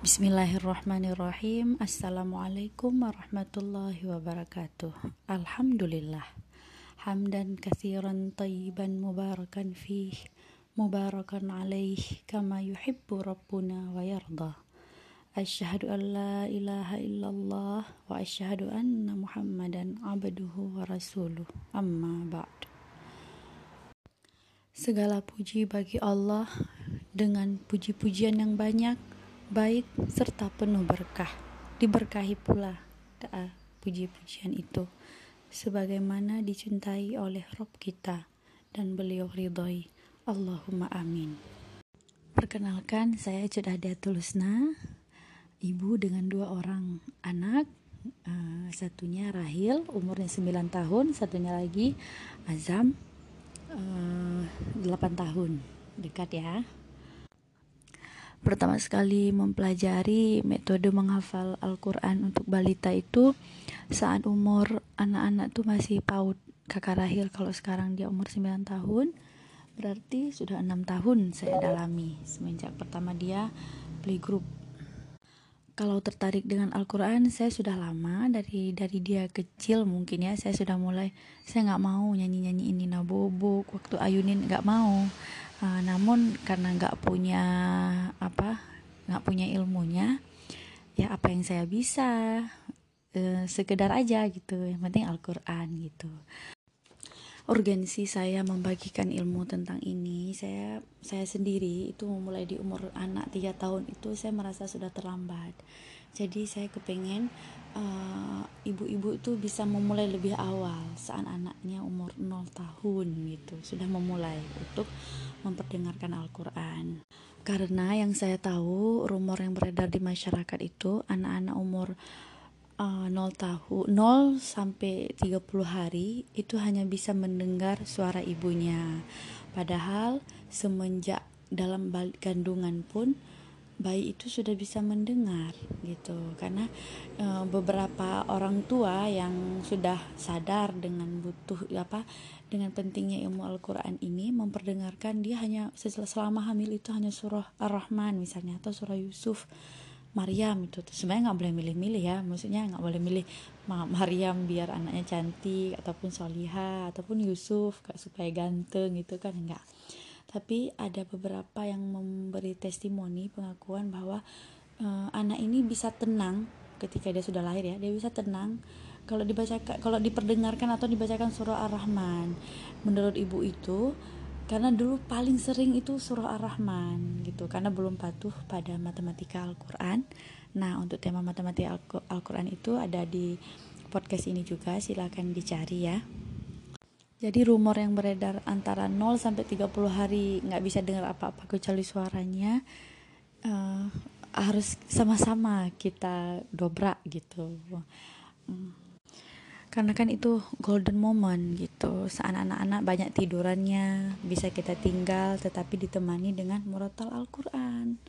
Bismillahirrahmanirrahim. Assalamualaikum warahmatullahi wabarakatuh. Alhamdulillah. Hamdan kathiran tayyiban mubarakan fih Mubarakan alaih Kama yuhibbu Rabbuna wa yarda. Ashhadu an la ilaha illallah Wa ashhadu anna muhammadan abduhu wa rasuluh. Amma ba'd Segala puji bagi Allah dengan puji-pujian yang banyak baik serta penuh berkah. Diberkahi pula doa puji-pujian itu sebagaimana dicintai oleh Rob kita dan beliau ridhoi. Allahumma amin. Perkenalkan saya sudah ada Tulusna, ibu dengan dua orang anak. Uh, satunya Rahil, umurnya 9 tahun, satunya lagi Azam, uh, eh, 8 tahun. Dekat ya pertama sekali mempelajari metode menghafal Al-Quran untuk balita itu saat umur anak-anak tuh masih PAUD kakak Rahil. Kalau sekarang dia umur 9 tahun berarti sudah enam tahun saya dalami semenjak pertama dia playgroup kalau tertarik dengan Al-Quran saya sudah lama dari dari dia kecil mungkin ya saya sudah mulai saya nggak mau nyanyi nyanyi ini nabobok waktu ayunin nggak mau uh, namun karena nggak punya apa nggak punya ilmunya ya apa yang saya bisa uh, sekedar aja gitu yang penting Al-Quran gitu. Urgensi saya membagikan ilmu tentang ini saya saya sendiri itu memulai di umur anak tiga tahun itu saya merasa sudah terlambat jadi saya kepengen uh, ibu-ibu itu bisa memulai lebih awal saat anaknya umur 0 tahun gitu. Sudah memulai untuk memperdengarkan Al-Quran. Karena yang saya tahu rumor yang beredar di masyarakat itu anak-anak umur uh, 0 tahun 0 sampai 30 hari itu hanya bisa mendengar suara ibunya. Padahal semenjak dalam kandungan pun bayi itu sudah bisa mendengar gitu. Karena e, beberapa orang tua yang sudah sadar dengan butuh apa dengan pentingnya ilmu Al-Qur'an ini memperdengarkan dia hanya selama hamil itu hanya surah Ar-Rahman misalnya atau surah Yusuf Maryam itu. Sebenarnya nggak boleh milih-milih ya maksudnya nggak boleh milih Maryam biar anaknya cantik ataupun Soliha ataupun Yusuf supaya ganteng gitu kan enggak tapi ada beberapa yang memberi testimoni pengakuan bahwa uh, anak ini bisa tenang ketika dia sudah lahir ya. Dia bisa tenang kalau dibaca kalau diperdengarkan atau dibacakan surah ar-rahman. Menurut ibu itu karena dulu paling sering itu surah ar-rahman gitu. Karena belum patuh pada matematika Al-Quran. Nah untuk tema matematika Al-Quran itu ada di podcast ini juga. Silahkan dicari ya jadi rumor yang beredar antara 0 sampai 30 hari nggak bisa dengar apa-apa kecuali suaranya uh, harus sama-sama kita dobrak gitu. Hmm. Karena kan itu golden moment gitu. Anak-anak banyak tidurannya bisa kita tinggal tetapi ditemani dengan murotal Al-Qur'an.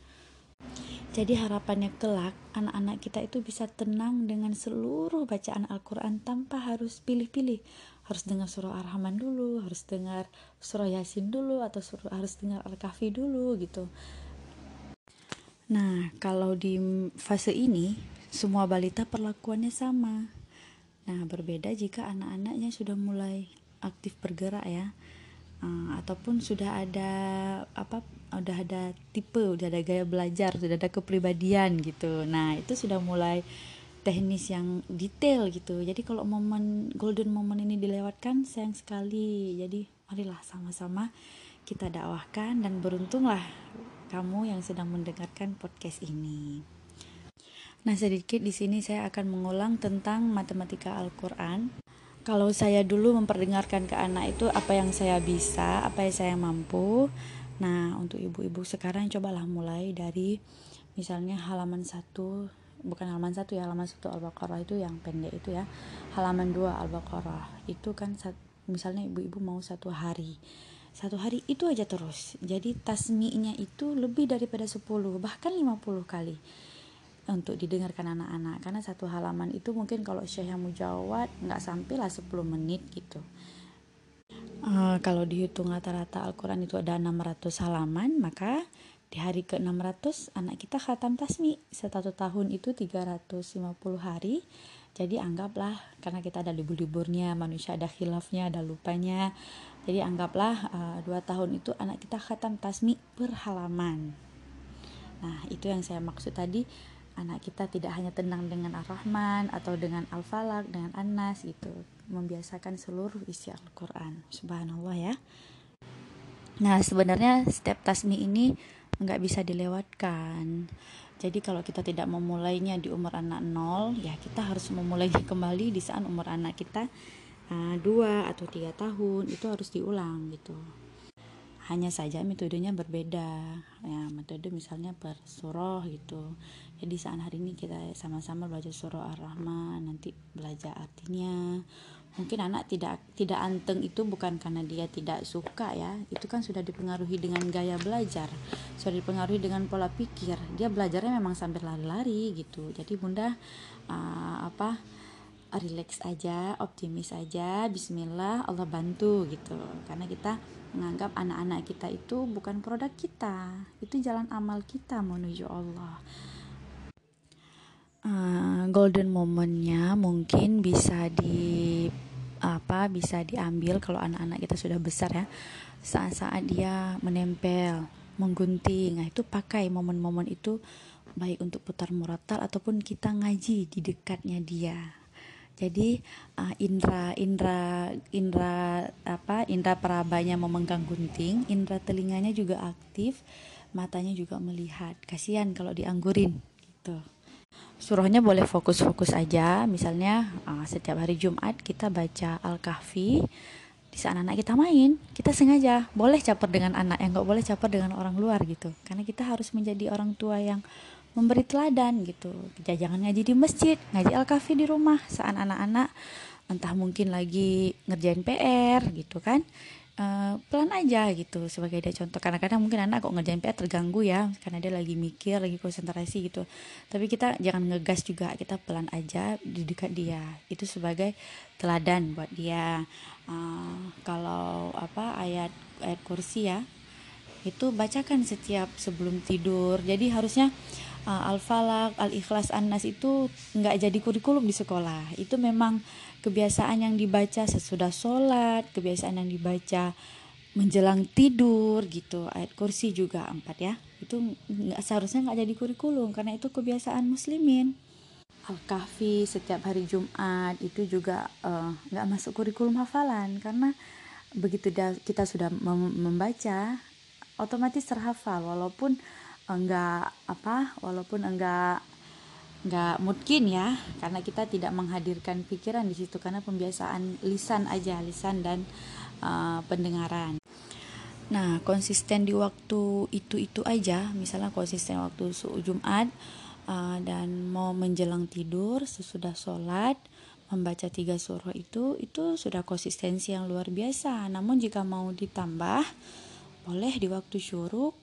Jadi harapannya kelak anak-anak kita itu bisa tenang dengan seluruh bacaan Al-Quran tanpa harus pilih-pilih harus dengar surah Ar-Rahman dulu, harus dengar surah Yasin dulu atau surah harus dengar Al-Kahfi dulu gitu. Nah, kalau di fase ini semua balita perlakuannya sama. Nah, berbeda jika anak-anaknya sudah mulai aktif bergerak ya. Uh, ataupun sudah ada apa udah ada tipe udah ada gaya belajar sudah ada kepribadian gitu nah itu sudah mulai teknis yang detail gitu. Jadi kalau momen golden moment ini dilewatkan sayang sekali. Jadi marilah sama-sama kita dakwahkan dan beruntunglah kamu yang sedang mendengarkan podcast ini. Nah sedikit di sini saya akan mengulang tentang matematika Al-Quran. Kalau saya dulu memperdengarkan ke anak itu apa yang saya bisa, apa yang saya mampu. Nah, untuk ibu-ibu sekarang cobalah mulai dari misalnya halaman 1 bukan halaman satu ya halaman satu al-baqarah itu yang pendek itu ya. Halaman dua al-baqarah itu kan misalnya ibu-ibu mau satu hari. Satu hari itu aja terus. Jadi tasminya itu lebih daripada 10 bahkan 50 kali untuk didengarkan anak-anak. Karena satu halaman itu mungkin kalau Syekh yang mujawad nggak sampai lah 10 menit gitu. Uh, kalau dihitung rata-rata Al-Quran itu ada 600 halaman maka di hari ke-600 anak kita khatam tasmi. Satu tahun itu 350 hari. Jadi anggaplah karena kita ada libur-liburnya manusia ada khilafnya ada lupanya. Jadi anggaplah uh, dua tahun itu anak kita khatam tasmi per halaman nah itu yang saya maksud tadi. Anak kita tidak hanya tenang dengan Ar-Rahman atau dengan Al-Falak dengan An-Nas gitu membiasakan seluruh isi Al-Quran. Subhanallah ya. Nah sebenarnya step tasmi ini nggak bisa dilewatkan. Jadi kalau kita tidak memulainya di umur anak nol ya kita harus memulainya kembali di saat umur anak kita uh, dua atau tiga tahun itu harus diulang gitu. Hanya saja metodenya berbeda. Ya metode misalnya per surah gitu. Jadi saat hari ini kita sama-sama belajar surah ar-rahman nanti belajar artinya mungkin anak tidak tidak anteng itu bukan karena dia tidak suka ya. Itu kan sudah dipengaruhi dengan gaya belajar. Sudah dipengaruhi dengan pola pikir. Dia belajarnya memang sambil lari-lari gitu. Jadi bunda uh, apa relax aja optimis aja Bismillah Allah bantu gitu. Karena kita menganggap anak-anak kita itu bukan produk kita. Itu jalan amal kita menuju Allah uh, golden momennya mungkin bisa di apa bisa diambil kalau anak-anak kita sudah besar ya. Saat-saat dia menempel menggunting nah itu pakai momen-momen itu baik untuk putar muratal ataupun kita ngaji di dekatnya dia. Jadi uh, indra indra indra apa indra perabanya memegang gunting indra telinganya juga aktif matanya juga melihat. Kasihan kalau dianggurin gitu surahnya boleh fokus-fokus aja. Misalnya uh, setiap hari Jumat kita baca Al-Kahfi di saat anak kita main kita sengaja boleh caper dengan anak yang nggak boleh caper dengan orang luar gitu. Karena kita harus menjadi orang tua yang memberi teladan gitu. Jangan ngaji di masjid ngaji Al-Kahfi di rumah. Saat anak-anak entah mungkin lagi ngerjain PR gitu kan uh, pelan aja gitu sebagai dia contoh. Kadang-kadang mungkin anak kok ngerjain PR terganggu ya karena dia lagi mikir lagi konsentrasi gitu. Tapi kita jangan ngegas juga kita pelan aja di dekat dia. Itu sebagai teladan buat dia. Uh, kalau apa ayat ayat kursi ya itu bacakan setiap sebelum tidur. Jadi harusnya al-falak al-ikhlas an-nas itu nggak jadi kurikulum di sekolah itu memang kebiasaan yang dibaca sesudah sholat, kebiasaan yang dibaca menjelang tidur gitu. Ayat kursi juga empat ya. Itu nggak seharusnya nggak jadi kurikulum karena itu kebiasaan muslimin. Al-Kahfi setiap hari Jumat itu juga eh, nggak uh, masuk kurikulum hafalan karena begitu kita sudah mem membaca otomatis terhafal walaupun enggak apa walaupun enggak nggak mungkin ya karena kita tidak menghadirkan pikiran di situ karena pembiasaan lisan aja lisan dan uh, pendengaran. Nah konsisten di waktu itu itu aja misalnya konsisten waktu Jumat uh, dan mau menjelang tidur sesudah sholat membaca tiga surah itu itu sudah konsistensi yang luar biasa. Namun jika mau ditambah boleh di waktu syuruk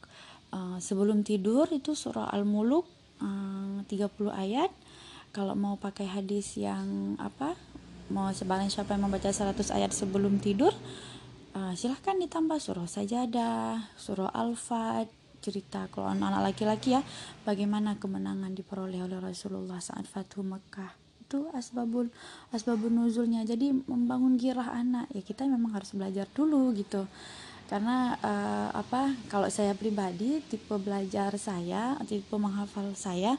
uh, sebelum tidur itu surah al-muluk 30 ayat. Kalau mau pakai hadis yang apa mau sebaliknya siapa yang membaca 100 ayat sebelum tidur uh, silahkan ditambah surah sajadah surah al-fat cerita kalau anak-anak laki-laki ya bagaimana kemenangan diperoleh oleh Rasulullah saat Fathu Mekah. Itu asbabul asbabun nuzulnya. Jadi membangun girah anak ya kita memang harus belajar dulu gitu karena uh, apa kalau saya pribadi tipe belajar saya tipe menghafal saya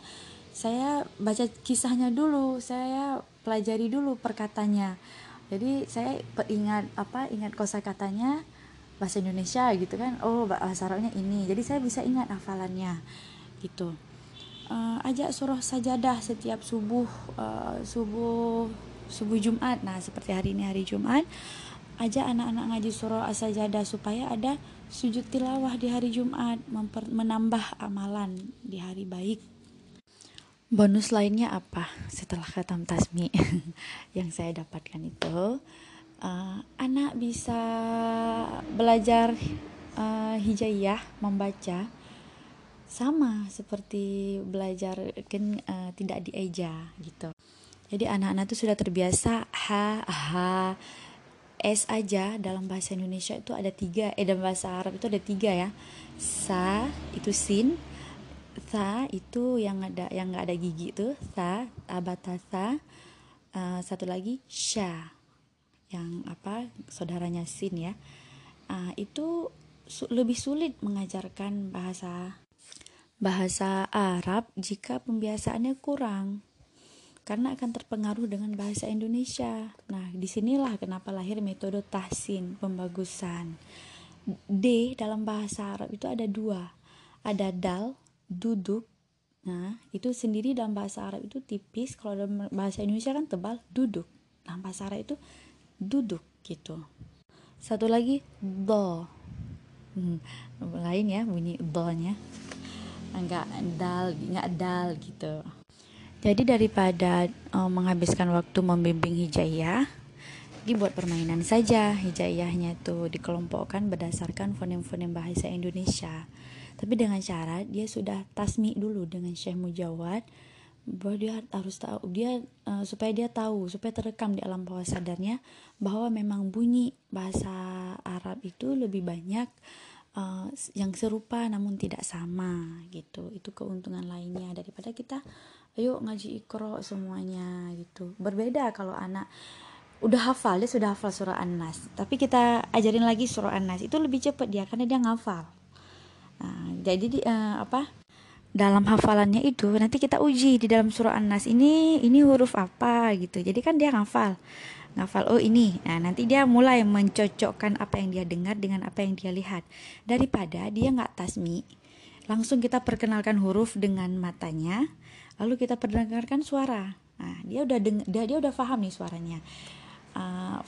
saya baca kisahnya dulu saya pelajari dulu perkatanya. Jadi saya ingat apa ingat kosakatanya bahasa Indonesia gitu kan oh bahasa Arabnya ini. Jadi saya bisa ingat hafalannya gitu. Uh, ajak surah sajadah setiap subuh uh, subuh subuh Jumat. Nah seperti hari ini hari Jumat aja anak-anak ngaji surah as-sajadah supaya ada sujud tilawah di hari Jumat menambah amalan di hari baik. Bonus lainnya apa? Setelah khatam tasmi yang saya dapatkan itu uh, anak bisa belajar uh, hijayah membaca sama seperti belajar kan uh, tidak dieja gitu. Jadi anak-anak itu sudah terbiasa ha ha S aja dalam bahasa Indonesia itu ada tiga eh dalam bahasa Arab itu ada tiga ya. Sa itu sin sa itu yang ada yang nggak ada gigi itu sa abatasa uh, satu lagi sha yang apa saudaranya sin ya. Uh, itu su lebih sulit mengajarkan bahasa bahasa Arab jika pembiasaannya kurang karena akan terpengaruh dengan bahasa Indonesia. Nah, di sinilah kenapa lahir metode tahsin, pembagusan. D dalam bahasa Arab itu ada dua, ada dal, duduk. Nah, itu sendiri dalam bahasa Arab itu tipis, kalau dalam bahasa Indonesia kan tebal, duduk. Dalam bahasa Arab itu duduk gitu. Satu lagi do. Hmm, lain ya bunyi do-nya. Enggak dal, enggak dal gitu. Jadi daripada uh, menghabiskan waktu membimbing hijayah, dibuat permainan saja. Hijayahnya itu dikelompokkan berdasarkan fonem-fonem bahasa Indonesia. Tapi dengan cara dia sudah tasmi dulu dengan Syekh Mujawad bahwa dia harus tahu dia uh, supaya dia tahu supaya terekam di alam bawah sadarnya bahwa memang bunyi bahasa Arab itu lebih banyak uh, yang serupa namun tidak sama gitu itu keuntungan lainnya daripada kita ayo ngaji ikro semuanya gitu. Berbeda kalau anak udah hafal dia sudah hafal surah an-nas tapi kita ajarin lagi surah an-nas itu lebih cepat dia karena dia ngafal. Nah, jadi di, uh, apa dalam hafalannya itu nanti kita uji di dalam surah an-nas ini ini huruf apa? gitu. Jadi kan dia ngafal ngafal oh ini. Nah nanti dia mulai mencocokkan apa yang dia dengar dengan apa yang dia lihat. Daripada dia nggak tasmi langsung kita perkenalkan huruf dengan matanya lalu kita perdengarkan suara. Nah dia udah deng dia dia udah paham nih suaranya. Uh,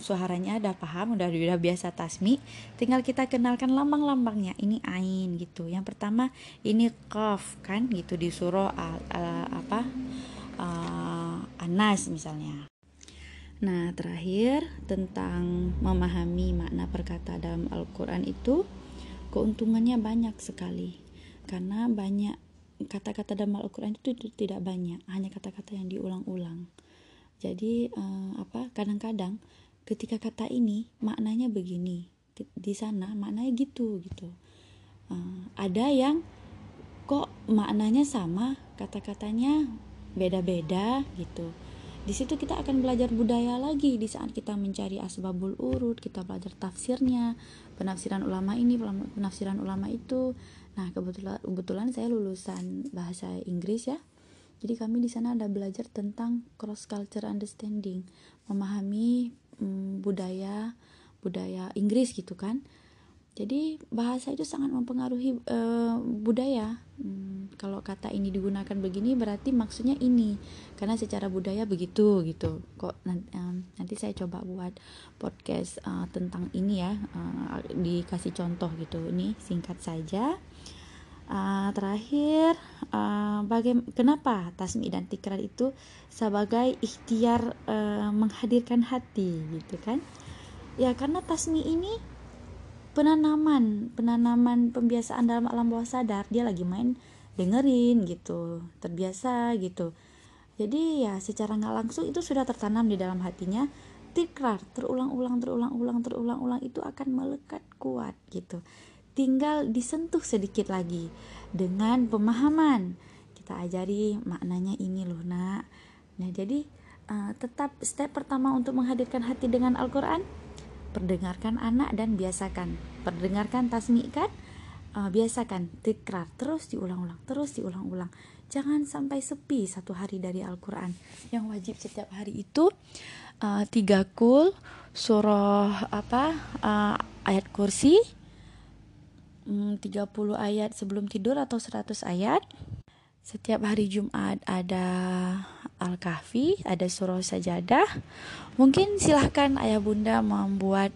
suaranya udah paham udah udah biasa tasmi. Tinggal kita kenalkan lambang-lambangnya. Ini ain gitu. Yang pertama ini qaf kan gitu di surah al, al, apa uh, anas misalnya. Nah, terakhir tentang memahami makna perkata dalam Al-Quran itu keuntungannya banyak sekali. Karena banyak kata-kata dalam Al-Quran itu tidak banyak hanya kata-kata yang diulang-ulang. Jadi uh, apa kadang-kadang ketika kata ini maknanya begini di sana maknanya gitu gitu. Uh, ada yang kok maknanya sama kata-katanya beda-beda gitu. Di situ kita akan belajar budaya lagi di saat kita mencari asbabul urut kita belajar tafsirnya penafsiran ulama ini penafsiran ulama itu Nah, kebetulan kebetulan saya lulusan bahasa Inggris ya. Jadi kami di sana ada belajar tentang cross culture understanding, memahami hmm, budaya budaya Inggris gitu kan. Jadi bahasa itu sangat mempengaruhi uh, budaya. Hmm, kalau kata ini digunakan begini berarti maksudnya ini, karena secara budaya begitu gitu. Kok nanti, um, nanti saya coba buat podcast uh, tentang ini ya, uh, dikasih contoh gitu. Ini singkat saja. Uh, terakhir, uh, baga- kenapa tasmi dan tikrar itu sebagai ikhtiar uh, menghadirkan hati, gitu kan? Ya karena tasmi ini penanaman, penanaman pembiasaan dalam alam bawah sadar. Dia lagi main dengerin gitu, terbiasa gitu. Jadi ya secara nggak langsung itu sudah tertanam di dalam hatinya. Tikrar terulang-ulang, terulang-ulang, terulang-ulang itu akan melekat kuat gitu tinggal disentuh sedikit lagi dengan pemahaman kita ajari maknanya ini loh nak nah jadi uh, tetap step pertama untuk menghadirkan hati dengan Al-Quran perdengarkan anak dan biasakan. Perdengarkan tasmikan uh, biasakan. Tikrar terus diulang-ulang terus diulang-ulang. Jangan sampai sepi satu hari dari Al-Quran. Yang wajib setiap hari itu uh, tiga kul surah apa uh, ayat kursi 30 ayat sebelum tidur atau 100 ayat. Setiap hari Jumat ada Al-Kahfi, ada surah sajadah. Mungkin silahkan ayah bunda membuat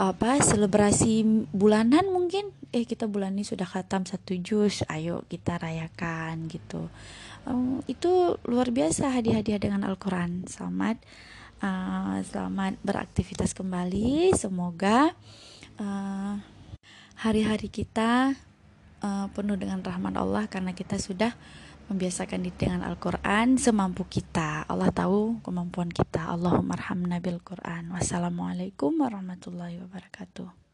apa selebrasi bulanan mungkin. Eh kita bulan ini sudah khatam satu juz ayo kita rayakan gitu. Um, itu luar biasa hadiah-hadiah dengan Al-Quran. Selamat uh, selamat beraktivitas kembali. Semoga uh, hari-hari kita uh, penuh dengan rahmat Allah karena kita sudah membiasakan diri dengan Al-Quran semampu kita. Allah tahu kemampuan kita. Allahumma arhamna Quran. Wassalamualaikum warahmatullahi wabarakatuh